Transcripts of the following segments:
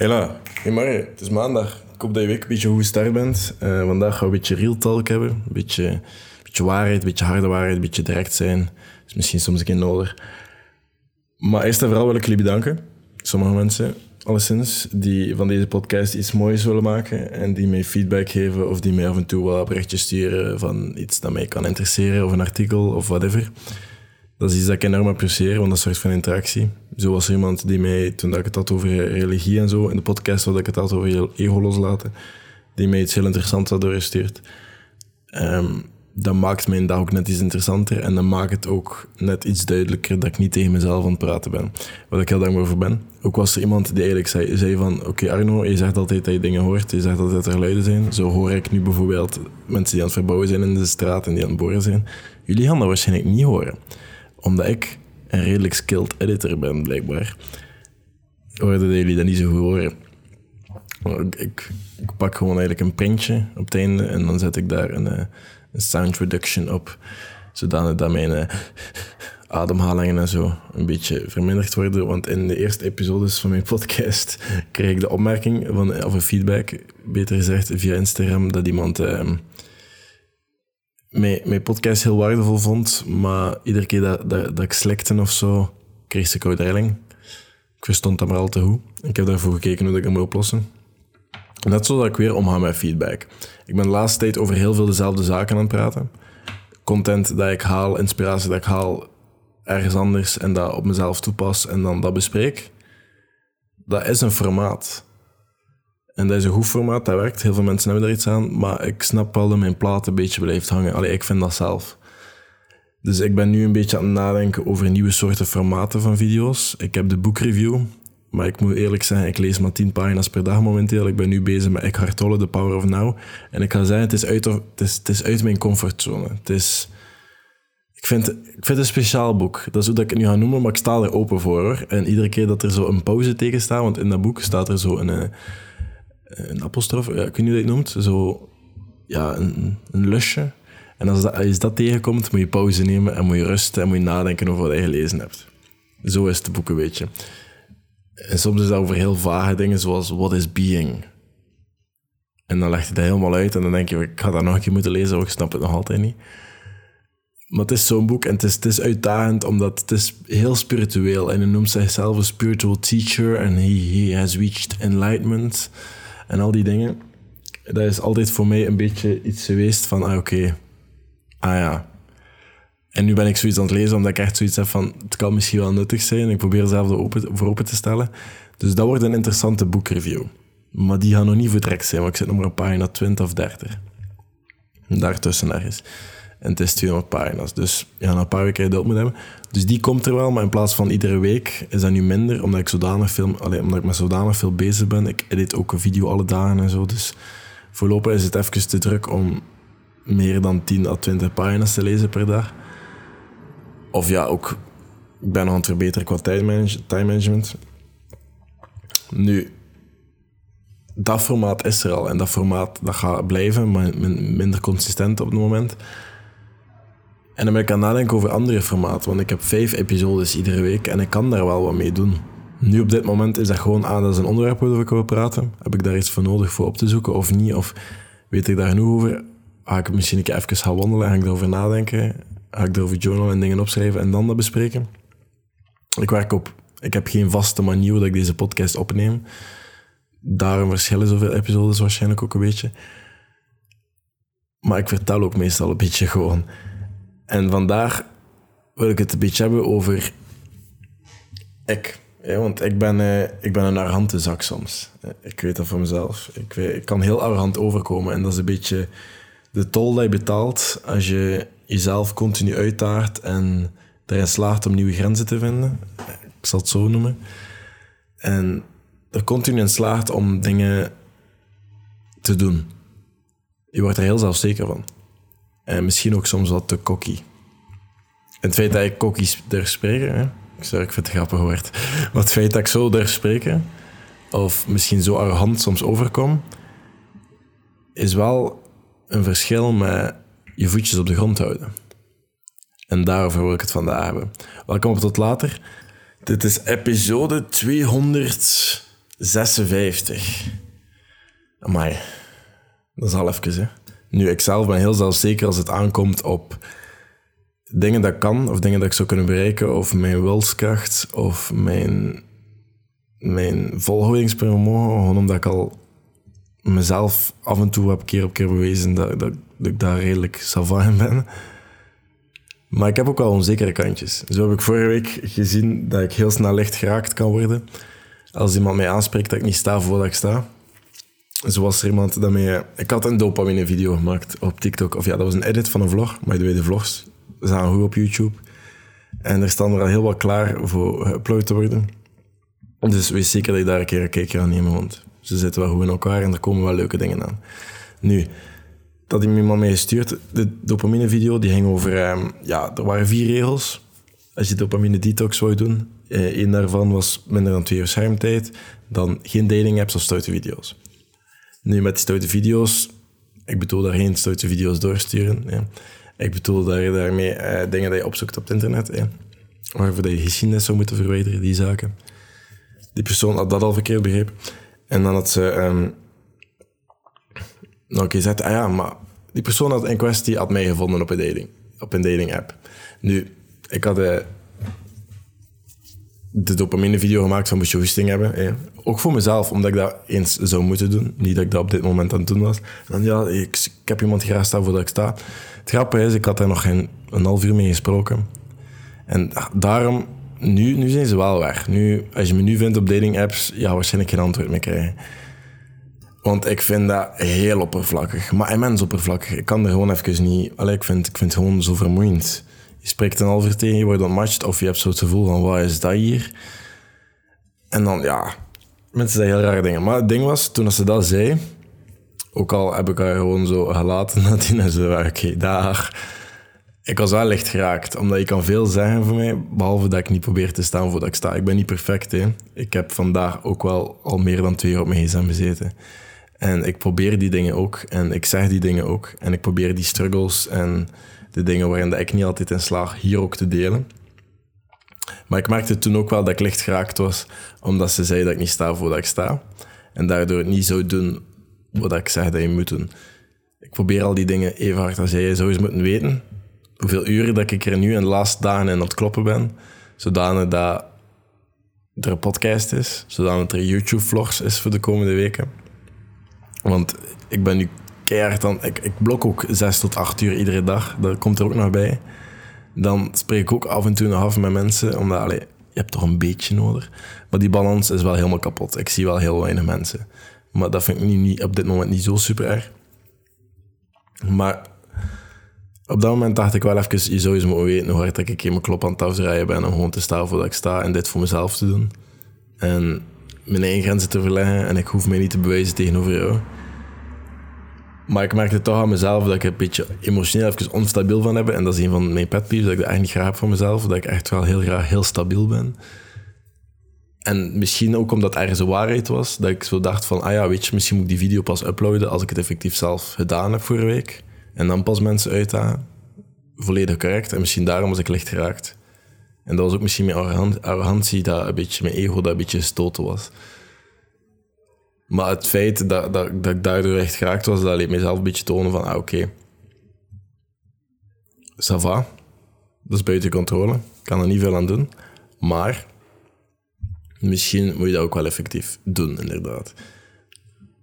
Hela, hey Marie, het is maandag. Ik hoop dat je week een beetje goed gestart bent. Eh, vandaag gaan we een beetje real talk hebben. Een beetje, een beetje waarheid, een beetje harde waarheid, een beetje direct zijn. is misschien soms een keer nodig. Maar eerst en vooral wil ik jullie bedanken. Sommige mensen, alleszins, die van deze podcast iets moois willen maken. En die mij feedback geven of die mij af en toe wel berichtjes sturen van iets dat mij kan interesseren. Of een artikel of whatever. Dat is iets dat ik enorm apprecieer, want dat zorgt voor interactie. Zo was er iemand die mij, toen ik het had over religie en zo, in de podcast waar ik het had over ego loslaten, die mij iets heel interessants had doorgestuurd. Um, dat maakt mijn dag ook net iets interessanter en dat maakt het ook net iets duidelijker dat ik niet tegen mezelf aan het praten ben. Waar ik heel dankbaar voor ben. Ook was er iemand die eigenlijk zei, zei van, oké Arno, je zegt altijd dat je dingen hoort, je zegt altijd dat er luiden zijn. Zo hoor ik nu bijvoorbeeld mensen die aan het verbouwen zijn in de straat en die aan het boren zijn. Jullie gaan dat waarschijnlijk niet horen omdat ik een redelijk skilled editor ben, blijkbaar, hoorden jullie dat niet zo goed horen. Ik, ik, pak gewoon eigenlijk een printje op het einde en dan zet ik daar een, eh, een sound reduction op, zodanig dat mijn uh, ademhalingen en zo een beetje verminderd worden. Want in de eerste episodes van mijn podcast kreeg ik de opmerking, van, of een feedback, beter gezegd, via Instagram, dat iemand... Uh, mijn, mijn podcast heel waardevol vond, maar iedere keer dat, dat, dat ik slekte of zo, kreeg ze koude rilling. Ik verstond dat maar al te goed. Ik heb daarvoor gekeken hoe ik dat moet oplossen. Net zodat ik weer omga met feedback. Ik ben de laatste tijd over heel veel dezelfde zaken aan het praten. Content dat ik haal, inspiratie dat ik haal ergens anders en dat op mezelf toepas en dan dat bespreek. Dat is een formaat. En dat is een goed formaat, dat werkt. Heel veel mensen hebben er iets aan. Maar ik snap wel dat mijn plaat een beetje blijft hangen. Allee, ik vind dat zelf. Dus ik ben nu een beetje aan het nadenken over nieuwe soorten formaten van video's. Ik heb de boekreview. Maar ik moet eerlijk zeggen, ik lees maar 10 pagina's per dag momenteel. Ik ben nu bezig met Eckhart Tolle, The Power of Now. En ik ga zeggen, het is uit, het is, het is uit mijn comfortzone. Het is... Ik vind, ik vind het een speciaal boek. Dat is hoe dat ik het nu ga noemen, maar ik sta er open voor. Hoor. En iedere keer dat er zo een pauze tegen staat, want in dat boek staat er zo een eh, een apostrof, ja, ik weet niet hoe je dat noemt, zo, ja, een, een lusje. En als, dat, dat tegenkomt, moet je pauze nemen en moet je rusten en moet je nadenken over wat je gelezen hebt. Zo is het boek een beetje. En soms is dat over heel vage dingen, zoals what is being? En dan legt hij dat helemaal uit en dan denk je, ik ga dat nog een keer moeten lezen, want ik snap het nog altijd niet. Maar het is zo'n boek en het is, het is uitdagend omdat het is heel spiritueel. En hij noemt zichzelf een spiritual teacher en he, he has reached enlightenment en al die dingen. Dat is altijd voor mij een beetje iets geweest van, ah oké, ah ja. En nu ben ik zoiets aan het lezen omdat ik echt zoiets heb van, het kan misschien wel nuttig zijn. Ik probeer zelf voor open te stellen. Dus dat wordt een interessante boekreview. Maar die gaat nog niet voor trek zijn, want ik zit nog maar op pagina 20 of 30. Daartussen ergens. En het is 200 pagina's. Dus ja, na een paar weken dat moet hebben. Dus die komt er wel, maar in plaats van iedere week is dat nu minder, omdat ik, zodanig veel, allez, omdat ik met zodanig veel bezig ben. Ik edit ook een video alle dagen en zo. Dus voorlopig is het even te druk om meer dan 10 à 20 pagina's te lezen per dag. Of ja, ook, ik ben nog aan het verbeteren qua time management. Nu, dat formaat is er al en dat formaat dat gaat blijven, maar minder consistent op het moment. En dan ben ik aan het nadenken over andere formaten, want ik heb vijf episodes iedere week en ik kan daar wel wat mee doen. Nu op dit moment is dat gewoon, ah, dat is een onderwerp waarover ik wil praten. Heb ik daar iets voor nodig voor op te zoeken of niet? Of weet ik daar genoeg over? Ga ik misschien een keer even gaan wandelen en ga ik erover nadenken? Ga ik erover journalen en dingen opschrijven en dan dat bespreken? Ik werk op, ik heb geen vaste manier dat ik deze podcast opneem. Daarom verschillen zoveel episodes waarschijnlijk ook een beetje. Maar ik vertel ook meestal een beetje gewoon. En vandaag wil ik het een beetje hebben over ik. Want ik ben, uh, ik ben een arrogante zak soms. Ik weet dat van mezelf. Ik, ik kan heel arrogant overkomen. En dat is een beetje de tol die je betaalt als je jezelf continu uitdaagt en erin slaagt om nieuwe grenzen te vinden. Ik zal het zo noemen. En er continu in slaagt om dingen te doen. Je wordt er heel zelfzeker van. En misschien ook soms wat te cocky. En het feit dat ik cocky durf spreken, hè? ik zeg, ik vind het grappig woord. Maar het feit dat ik zo durf spreken, of misschien zo arrogant soms overkom, is wel een verschil met je voetjes op de grond houden. En daarover wil ik het vandaag hebben. Welkom tot later. Dit is episode 200. 56. Amai. Dat is al even, hè. Nu, ik zelf ben heel zelfzeker als het aankomt op dingen dat ik kan, of dingen dat ik zou kunnen bereiken, of mijn wilskracht, of mijn, mijn volhoudingsvermogen, gewoon omdat ik al mezelf af en toe heb keer op keer bewezen dat, dat, ik daar redelijk savant in ben. Maar ik heb ook wel onzekere kantjes. Zo heb ik vorige week gezien dat ik heel snel licht geraakt kan worden. Als iemand mij aanspreekt dat ik niet sta voordat ik sta. Zo was er iemand dat mij... Ik had een dopamine-video gemaakt op TikTok. Of ja, dat was een edit van een vlog. Maar je weet, de vlogs zijn goed op YouTube. En er staan er al heel wat klaar voor geüpload te worden. Dus wees zeker dat je daar een keer een kijkje aan nemen, want ze zitten wel goed in elkaar en er komen wel leuke dingen aan. Nu, dat hij me iemand mee gestuurd. De dopamine-video die ging over... Ehm, ja, er waren vier regels. Als je dopamine-detox wou doen. Eh, Eén daarvan was minder dan twee uur schermtijd. Dan geen dating-apps of stoute video's. Nu, met die stoute video's... Ik bedoel daar geen stoute video's doorsturen. Ja. Ik bedoel daar, daarmee uh, dingen die je opzoekt op het internet. Ja. Waarvoor je geschiedenis zou moeten verwijderen, die zaken. Die persoon had dat al verkeerd begrepen. En dan had ze... Um, nou, oké, okay, ah ja, maar die persoon had in kwestie had mij gevonden op een dating, op een dating app. Nu, ik had de, de dopamine video gemaakt van moest je hebben. Ook voor mezelf, omdat ik dat eens zou moeten doen. Niet dat ik dat op dit moment aan het doen was. Dan, ja, ik, heb iemand graag staan voordat ik sta. Het grappige is, ik had daar nog geen een half uur mee gesproken. En daarom, nu, nu zijn ze wel weg. Nu, als je me nu vindt op dating apps, ja, waarschijnlijk geen antwoord meer krijgen. Want ik vind dat heel oppervlakkig. Maar immens oppervlakkig. Ik kan er gewoon even niet... Allee, ik, vind, ik vind het gewoon zo vermoeiend. Je spreekt een uur tegen, je wordt ontmatcht. Of je hebt zo het gevoel van, wat is dat hier? En dan, ja... Mensen zeggen heel rare dingen. Maar het ding was, toen ze dat zei... Ook al heb ik haar gewoon zo gelaten nadien en zo... Oké, daar... Ik was wel licht geraakt, omdat je kan veel zeggen voor mij, behalve dat ik niet probeer te staan voordat ik sta. Ik ben niet perfect, hè. Ik heb vandaag ook wel al meer dan twee uur op mijn gsm gezeten. En ik probeer die dingen ook. En ik zeg die dingen ook. En ik probeer die struggles en de dingen waarin ik niet altijd in slaag hier ook te delen. Maar ik merkte toen ook wel dat ik licht geraakt was, omdat ze zei dat ik niet sta voordat ik sta. En daardoor het niet zou doen wat ik zeg dat je moet doen. Ik probeer al die dingen even hard als jij. Zou eens moeten weten hoeveel uren dat ik er nu in de laatste dagen in aan het kloppen ben. Zodanig dat er een podcast is, zodanig er YouTube-vlogs is voor de komende weken. Want ik ben nu keihard aan... Ik, ik blok ook zes tot acht uur iedere dag. Dat komt er ook nog bij. Dan spreek ik ook af en toe nog af met mensen. Omdat, allee, je hebt toch een beetje nodig. Maar die balans is wel helemaal kapot. Ik zie wel heel weinig mensen. Maar dat vind ik niet, op dit moment niet zo super erg. Maar op dat moment dacht ik wel even, je zou eens moeten weten hoe hard ik in mijn klop aan het afdraaien ben om gewoon te staan voordat ik sta en dit voor mezelf te doen. En mijn eigen grenzen te verleggen en ik hoef mij niet te bewijzen tegenover jou. Maar ik merkte toch aan mezelf dat ik een beetje emotioneel even onstabiel van heb. En dat is een van mijn pet peeves, dat ik dat eigenlijk niet graag heb voor mezelf. Dat ik echt wel heel graag heel stabiel ben. En misschien ook omdat er ergens een waarheid was, dat ik zo dacht van, ah ja, weet je, misschien moet ik die video pas uploaden als ik het effectief zelf gedaan heb voor een week. En dan pas mensen uitdagen. Volledig correct. En misschien daarom was ik licht geraakt. En dat was ook misschien mijn arrogantie, dat een beetje, mijn ego dat een beetje gestoten was. Maar het feit dat, dat, dat ik daardoor echt geraakt was, dat liet mezelf een beetje tonen van, ah, oké. Okay. Ça va. Dat is buiten controle. Ik kan er niet veel aan doen. Maar misschien moet je dat ook wel effectief doen, inderdaad.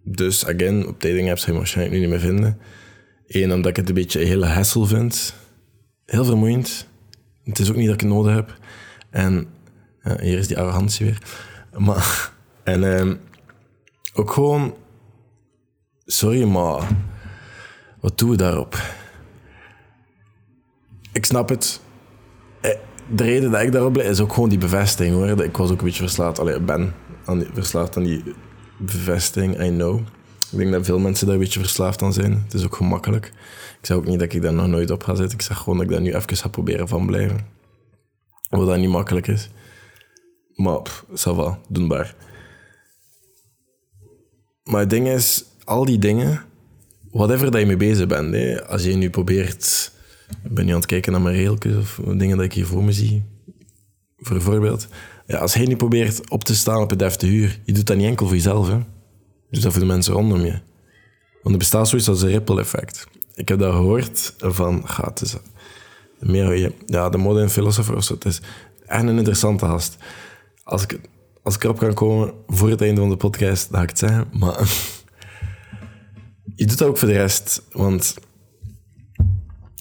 Dus, again, op dating apps ga je waarschijnlijk nu niet meer vinden. Eén, omdat ik het een beetje een hele hassle vind. Heel vermoeiend. Het is ook niet dat ik het nodig heb. En hier is die arrogantie weer. Maar, en ehm, ook gewoon... Sorry, maar... Wat doen we daarop? Ik snap het. Eh, de reden dat ik daarop blijf is ook gewoon die bevestiging hoor. Ik was ook een beetje verslaafd. Allee, ik ben aan die, verslaafd aan die bevestiging, I know. Ik denk dat veel mensen daar een beetje verslaafd aan zijn. Het is ook gemakkelijk. Ik zeg ook niet dat ik daar nog nooit op ga zitten. Ik zeg gewoon dat ik daar nu even ga proberen van blijven. Wat dat niet makkelijk is. Maar, pff, ça va, doenbaar. Maar het ding is, al die dingen, whatever dat je mee bezig bent, hè, als je nu probeert, ik ben nu aan het kijken naar mijn reeltjes of dingen dat ik hier voor me zie, voor voorbeeld, Ja, als hij niet probeert op te staan op het defte huur, je doet dat niet enkel voor jezelf, hè. Je doet dat voor de mensen rondom je. Want er bestaat zoiets als een ripple effect. Ik heb dat gehoord van, gaat het meer, ja, de modern philosopher of zo. Het is echt een interessante gast. Als ik, als ik erop kan komen voor het einde van de podcast, dan ga ik het zeggen. Maar je doet dat ook voor de rest. Want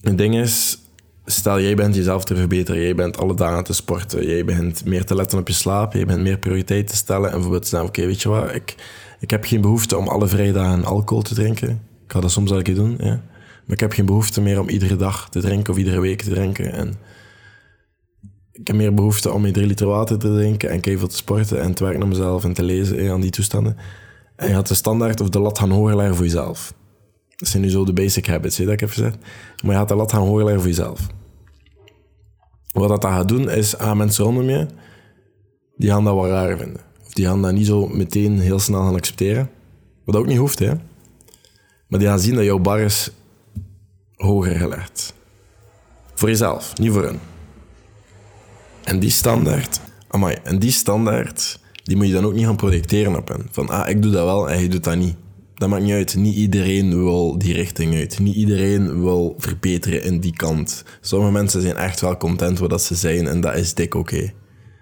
het ding is, stel jij bent jezelf te verbeteren, jij bent alle dagen te sporten, jij bent meer te letten op je slaap, jij bent meer prioriteit te stellen en bijvoorbeeld te zeggen, oké, weet je wat, ik, ik heb geen behoefte om alle vrijdagen alcohol te drinken. Ik ga dat soms wel een keer doen, ja. Maar ik heb geen behoefte meer om iedere dag te drinken of iedere week te drinken. En ik heb meer behoefte om drie liter water te drinken en keihard te sporten en te werken aan mezelf en te lezen aan die toestanden. En je gaat de standaard of de lat gaan hoger leggen voor jezelf. Dat zijn nu zo de basic habits, hè, dat ik heb gezegd. Maar je gaat de lat gaan hoger leggen voor jezelf. Wat dat gaat doen, is aan mensen rondom je, die gaan dat wel raar vinden. Of die gaan dat niet zo meteen heel snel gaan accepteren. Wat ook niet hoeft, hè. Maar die gaan zien dat jouw bar is hoger gelegd. Voor jezelf, niet voor hen. En die standaard, amai, en die standaard, die moet je dan ook niet gaan projecteren op hen. Van, ah, ik doe dat wel en hij doet dat niet. Dat maakt niet uit. Niet iedereen wil die richting uit. Niet iedereen wil verbeteren in die kant. Sommige mensen zijn echt wel content wat ze zijn en dat is dik oké.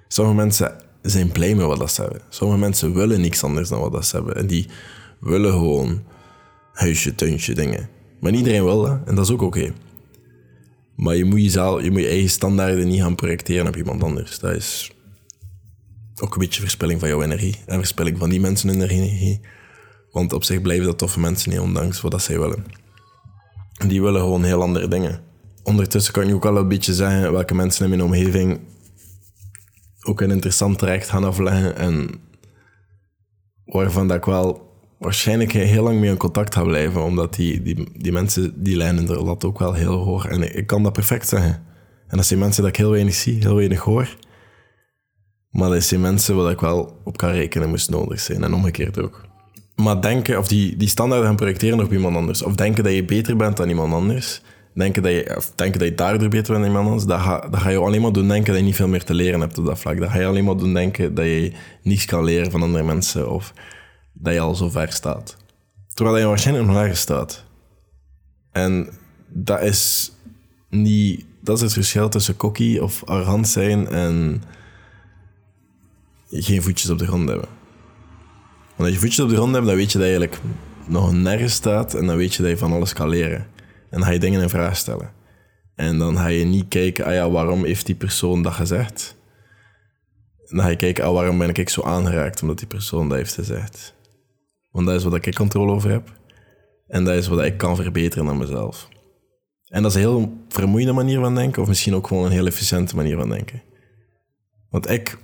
Sommige mensen zijn blij met wat ze hebben. Sommige mensen willen niks anders dan wat ze hebben. En die willen gewoon huisje, tuintje, dingen. Maar iedereen wil dat en dat is ook oké. Maar je moet, jezelf, je moet je eigen standaarden niet gaan projecteren op iemand anders. Dat is ook een beetje verspilling van jouw energie en verspilling van die mensen hun energie. Want op zich blijven dat toffe mensen niet, ondanks wat dat zij willen. Die willen gewoon heel andere dingen. Ondertussen kan je ook wel een beetje zeggen welke mensen in mijn omgeving ook een interessant traject gaan afleggen en waarvan dat ik wel waarschijnlijk heel lang mee in contact ga blijven, omdat die, die, die mensen die lijnen er dat ook wel heel hoog. En ik, kan dat perfect zeggen. En dat zijn mensen dat ik heel weinig zie, heel weinig hoor. Maar dat zijn mensen waar ik wel op kan rekenen moest nodig zijn. En omgekeerd ook. Maar denken, of die, die standaarden gaan projecteren op iemand anders. Of denken dat je beter bent dan iemand anders. Denken dat je, of denken dat je daardoor beter bent dan iemand anders. Dat ga, dat ga je alleen maar doen denken dat je niet veel meer te leren hebt op dat vlak. Dat ga je alleen maar doen denken dat je niets kan leren van andere mensen. Of dat je al zo ver staat. Terwijl je waarschijnlijk nog lager staat. En dat is niet... Dat is het verschil tussen cocky of arrogant zijn en geen voetjes op de grond hebben. Want als je voetjes op de grond hebt, dan weet je dat je eigenlijk nog nergens staat en dan weet je dat je van alles kan leren. En dan ga je dingen in vraag stellen. En dan ga je niet kijken, ah waarom heeft die persoon dat gezegd? dan ga je kijken, ah, waarom ben ik zo aangeraakt omdat die persoon dat heeft gezegd? Want dat is wat ik controle over heb. En dat is wat ik kan verbeteren aan mezelf. En dat is een heel vermoeiende manier van denken, of misschien ook gewoon een heel efficiënte manier van denken. Want ik,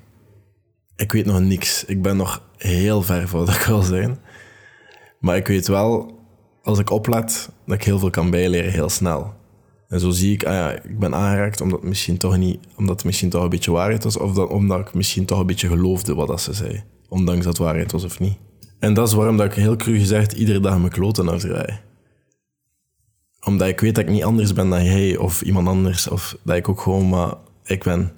ik weet nog niks. Ik ben nog heel ver van wat ik wil zijn. Maar ik weet wel, als ik oplet, dat ik heel veel kan bijleren heel snel. En zo zie ik, ah ja, ik ben aangeraakt omdat het misschien toch niet, omdat misschien toch een beetje waarheid was, of dat, omdat ik misschien toch een beetje geloofde wat dat ze zei. Ondanks dat het waarheid was of niet. En dat is waarom dat ik heel cru gezegd iedere dag mijn kloten afdraai. Omdat ik weet dat ik niet anders ben dan jij of iemand anders. Of dat ik ook gewoon maar ik ben.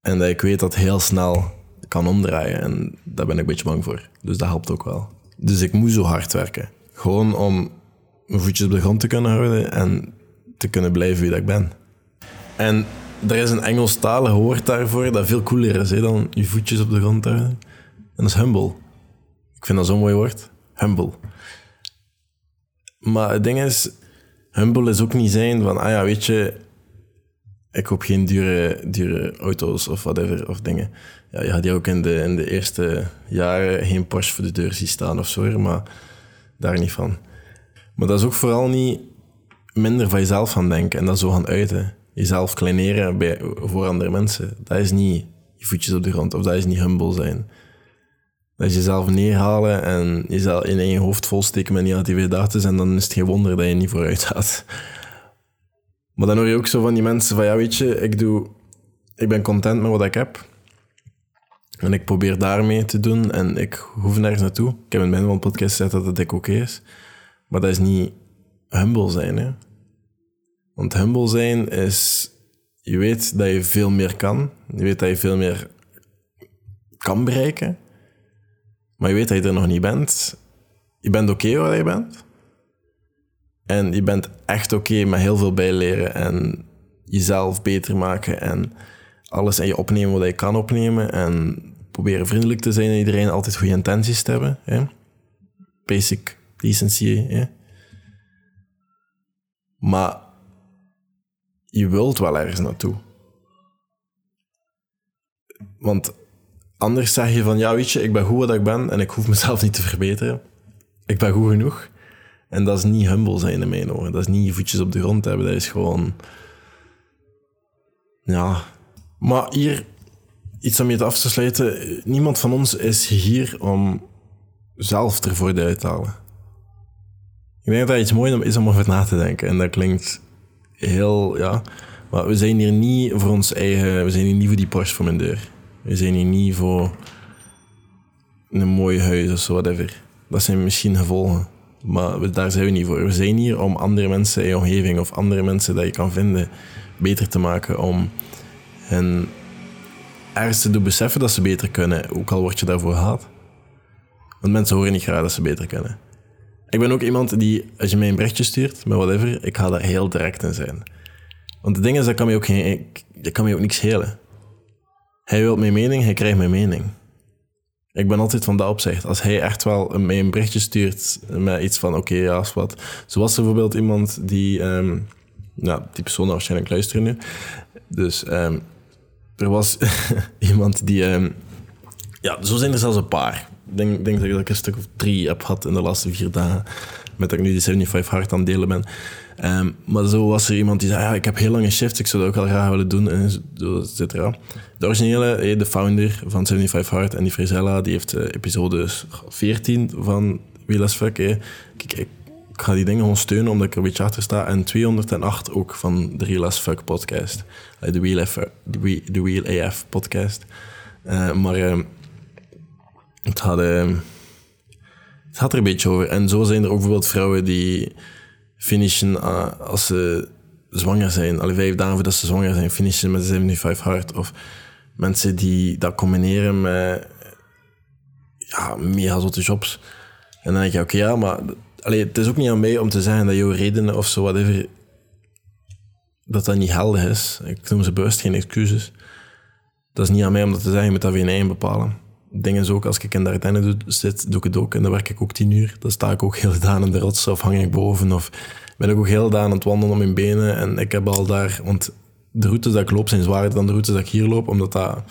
En dat ik weet dat heel snel kan omdraaien. En daar ben ik een beetje bang voor. Dus dat helpt ook wel. Dus ik moet zo hard werken. Gewoon om mijn voetjes op de grond te kunnen houden en te kunnen blijven wie dat ik ben. En er is een Engelstalig woord daarvoor dat veel cooler is hè, dan je voetjes op de grond houden. En dat is humble. Ik vind dat zo'n mooi woord. Humble. Maar het ding is, humble is ook niet zijn van, ah ja, weet je, ik koop geen dure, dure auto's of whatever, of dingen. Ja, je had die ook in de, in de eerste jaren geen Porsche voor de deur zien staan of zo, maar daar niet van. Maar dat is ook vooral niet minder van jezelf gaan denken en dat zo gaan uiten. Jezelf kleineren voor andere mensen. Dat is niet je voetjes op de grond of dat is niet humble zijn. Dat je jezelf neerhalen en jezelf in je hoofd volsteken met negatieve gedachten en dan is het geen wonder dat je niet vooruit gaat. Maar dan hoor je ook zo van die mensen van, ja weet je, ik, doe, ik ben content met wat ik heb. En ik probeer daarmee te doen en ik hoef nergens naartoe. Ik heb in mijn podcast gezegd dat het dik oké is. Maar dat is niet humble zijn. Hè? Want humble zijn is, je weet dat je veel meer kan. Je weet dat je veel meer kan bereiken, maar je weet dat je er nog niet bent. Je bent oké waar je bent. En je bent echt oké met heel veel bijleren en jezelf beter maken en alles en je opnemen wat je kan opnemen en proberen vriendelijk te zijn en iedereen altijd goede intenties te hebben. Hè? Basic decency. Hè? Maar je wilt wel ergens naartoe. Want anders zeg je van, ja weet je, ik ben goed wat ik ben en ik hoef mezelf niet te verbeteren. Ik ben goed genoeg. En dat is niet humble zijn in mijn ogen. Dat is niet je voetjes op de grond hebben. Dat is gewoon... Ja. Maar hier, iets om je af te sluiten. Niemand van ons is hier om zelf ervoor te halen. Ik denk dat dat iets moois is om over na te denken. En dat klinkt heel, ja... Maar we zijn hier niet voor ons eigen... We zijn hier niet voor die Porsche voor mijn deur. We zijn hier niet voor een mooi huis of whatever. Dat zijn misschien gevolgen. Maar daar zijn we niet voor. We zijn hier om andere mensen in je omgeving of andere mensen dat je kan vinden beter te maken. Om hen ergens te doen beseffen dat ze beter kunnen, ook al word je daarvoor gehaald. Want mensen horen niet graag dat ze beter kunnen. Ik ben ook iemand die, als je mij een berichtje stuurt, met whatever, ik ga daar heel direct in zijn. Want het ding is, dat kan mij ook, geen, dat kan mij ook niks schelen. Hij wil mijn mening, hij krijgt mijn mening. Ik ben altijd van dat opzicht. Als hij echt wel mij een berichtje stuurt met iets van, oké, ja, is wat. Zoals bijvoorbeeld iemand die, nou, die persoon waarschijnlijk luisteren nu. Dus um, er was iemand die, um, ja, zo zijn er zelfs een paar. Ik denk, denk dat ik een stuk of drie heb gehad in de laatste vier dagen. Met dat ik nu die 75 hard aan delen ben. Um, maar zo was er iemand die zei, ja, ik heb heel lange shifts, ik zou dat ook wel graag willen doen, en zo, cetera. De originele, de founder van 75 Hard, en die Frizella, die heeft uh, episode 14 van as Fuck. Ik, ik, ga die dingen gewoon steunen, omdat ik er een beetje achter sta. En 208 ook van de Real as Fuck podcast. De Wheel, AF podcast. Maar het, had, het had er een beetje over. En zo zijn er ook bijvoorbeeld vrouwen die finishen uh, als ze zwanger zijn. Alle vijf dagen voordat ze zwanger zijn, finishen met 75 hard. Of mensen die dat combineren met ja, mega zotte jobs. En dan denk je, oké, ja, maar allee, het is ook niet aan mij om te zeggen dat jouw redenen of zo, whatever, dat dat niet helder is. Ik noem ze bewust geen excuses. Dat is niet aan mij om dat te zeggen, je moet dat weer in eigen bepalen. Dingen zo ook, als ik in de Ardennen zit, doe ik het ook en dan werk ik ook tien uur. Dan sta ik ook heel daan in de rots of hang ik boven of ben ik ook heel daan aan het wandelen om mijn benen. En ik heb al daar, want de routes dat ik loop zijn zwaarder dan de routes dat ik hier loop, omdat dat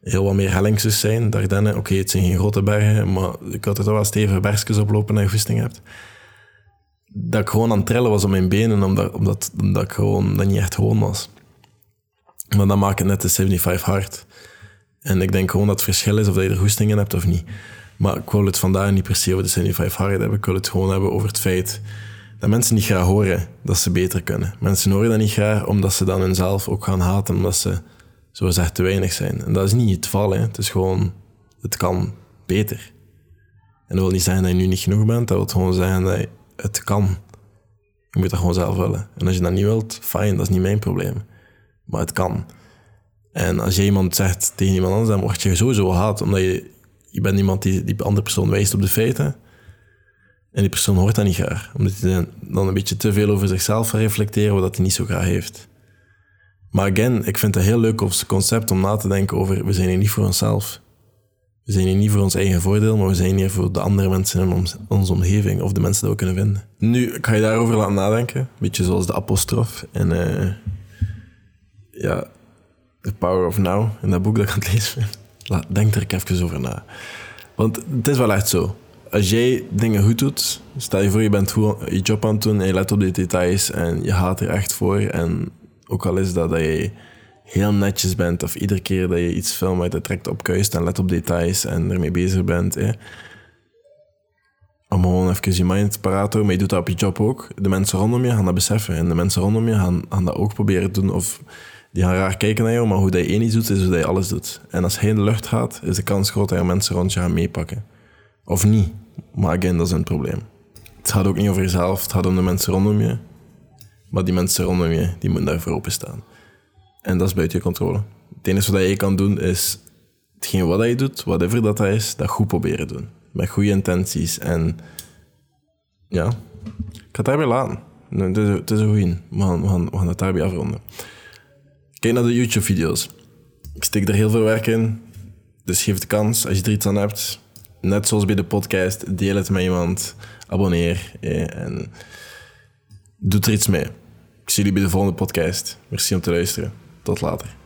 heel wat meer hellingsjes zijn. Dardenne, oké, het zijn geen grote bergen, maar ik had er toch wel stevige bergjes oplopen en goesting hebt. Dat ik gewoon aan het trillen was op mijn benen, omdat, omdat, omdat ik gewoon dat niet echt gewoon was. Maar dat maakt het net de 75 hard. En ik denk gewoon dat het verschil is of je er goestingen hebt of niet. Maar ik wil het vandaag niet per se over de 75 hard hebben. Ik wil het gewoon hebben over het feit dat mensen niet graag horen dat ze beter kunnen. Mensen horen dat niet graag omdat ze dan hunzelf ook gaan haten, omdat ze zo gezegd te weinig zijn. En dat is niet het geval. Het is gewoon, het kan beter. En dat wil niet zeggen dat je nu niet genoeg bent, dat wil gewoon zeggen dat je het kan. Je moet dat gewoon zelf willen. En als je dat niet wilt, fijn, dat is niet mijn probleem. Maar het kan. En als je iemand zegt tegen iemand anders, dan word je sowieso gehaat, omdat je, je bent iemand die die andere persoon wijst op de feiten. En die persoon hoort dat niet graag. Omdat hij dan een beetje te veel over zichzelf reflecteren, wat hij niet zo graag heeft. Maar again, ik vind het heel leuk concept om na te denken over, we zijn hier niet voor onszelf. We zijn hier niet voor ons eigen voordeel, maar we zijn hier voor de andere mensen in onze omgeving, of de mensen die we kunnen vinden. Nu, ik ga je daarover laten nadenken. Een beetje zoals de apostrof en uh, ja, The Power of Now, in dat boek dat ik aan het lezen. Denk er even over na. Want het is wel echt zo als jij dingen goed doet, stel je voor je bent goed je job aan het doen en je let op de details en je gaat er echt voor. En ook al is dat dat je heel netjes bent of iedere keer dat je iets filmt, uit trekt op kuist en let op details en ermee bezig bent. Hè. Om gewoon even je mind paraat te maar je doet dat op je job ook. De mensen rondom je gaan dat beseffen en de mensen rondom je gaan, gaan dat ook proberen te doen of die gaan raar kijken naar jou, maar hoe dat je één iets doet, is hoe dat je alles doet. En als hij in de lucht gaat, is de kans groot dat er mensen rond je gaan meepakken. Of niet. Maar again, dat is een probleem. Het gaat ook niet over jezelf, het gaat om de mensen rondom je. Maar die mensen rondom je, die moeten daarvoor openstaan. En dat is buiten je controle. Het enige wat je kan doen is hetgeen wat je doet, whatever dat, dat is, dat goed proberen doen. Met goede intenties. En ja, ik ga het daarbij laten. Het is, het is een goeie. We gaan het daarbij afronden. Kijk naar de YouTube-video's. Ik steek er heel veel werk in. Dus geef de kans als je er iets aan hebt. Net zoals bij de podcast, deel het met iemand. Abonneer. eh, En doe er iets mee. Ik zie jullie bij de volgende podcast. Merci om te luisteren. Tot later.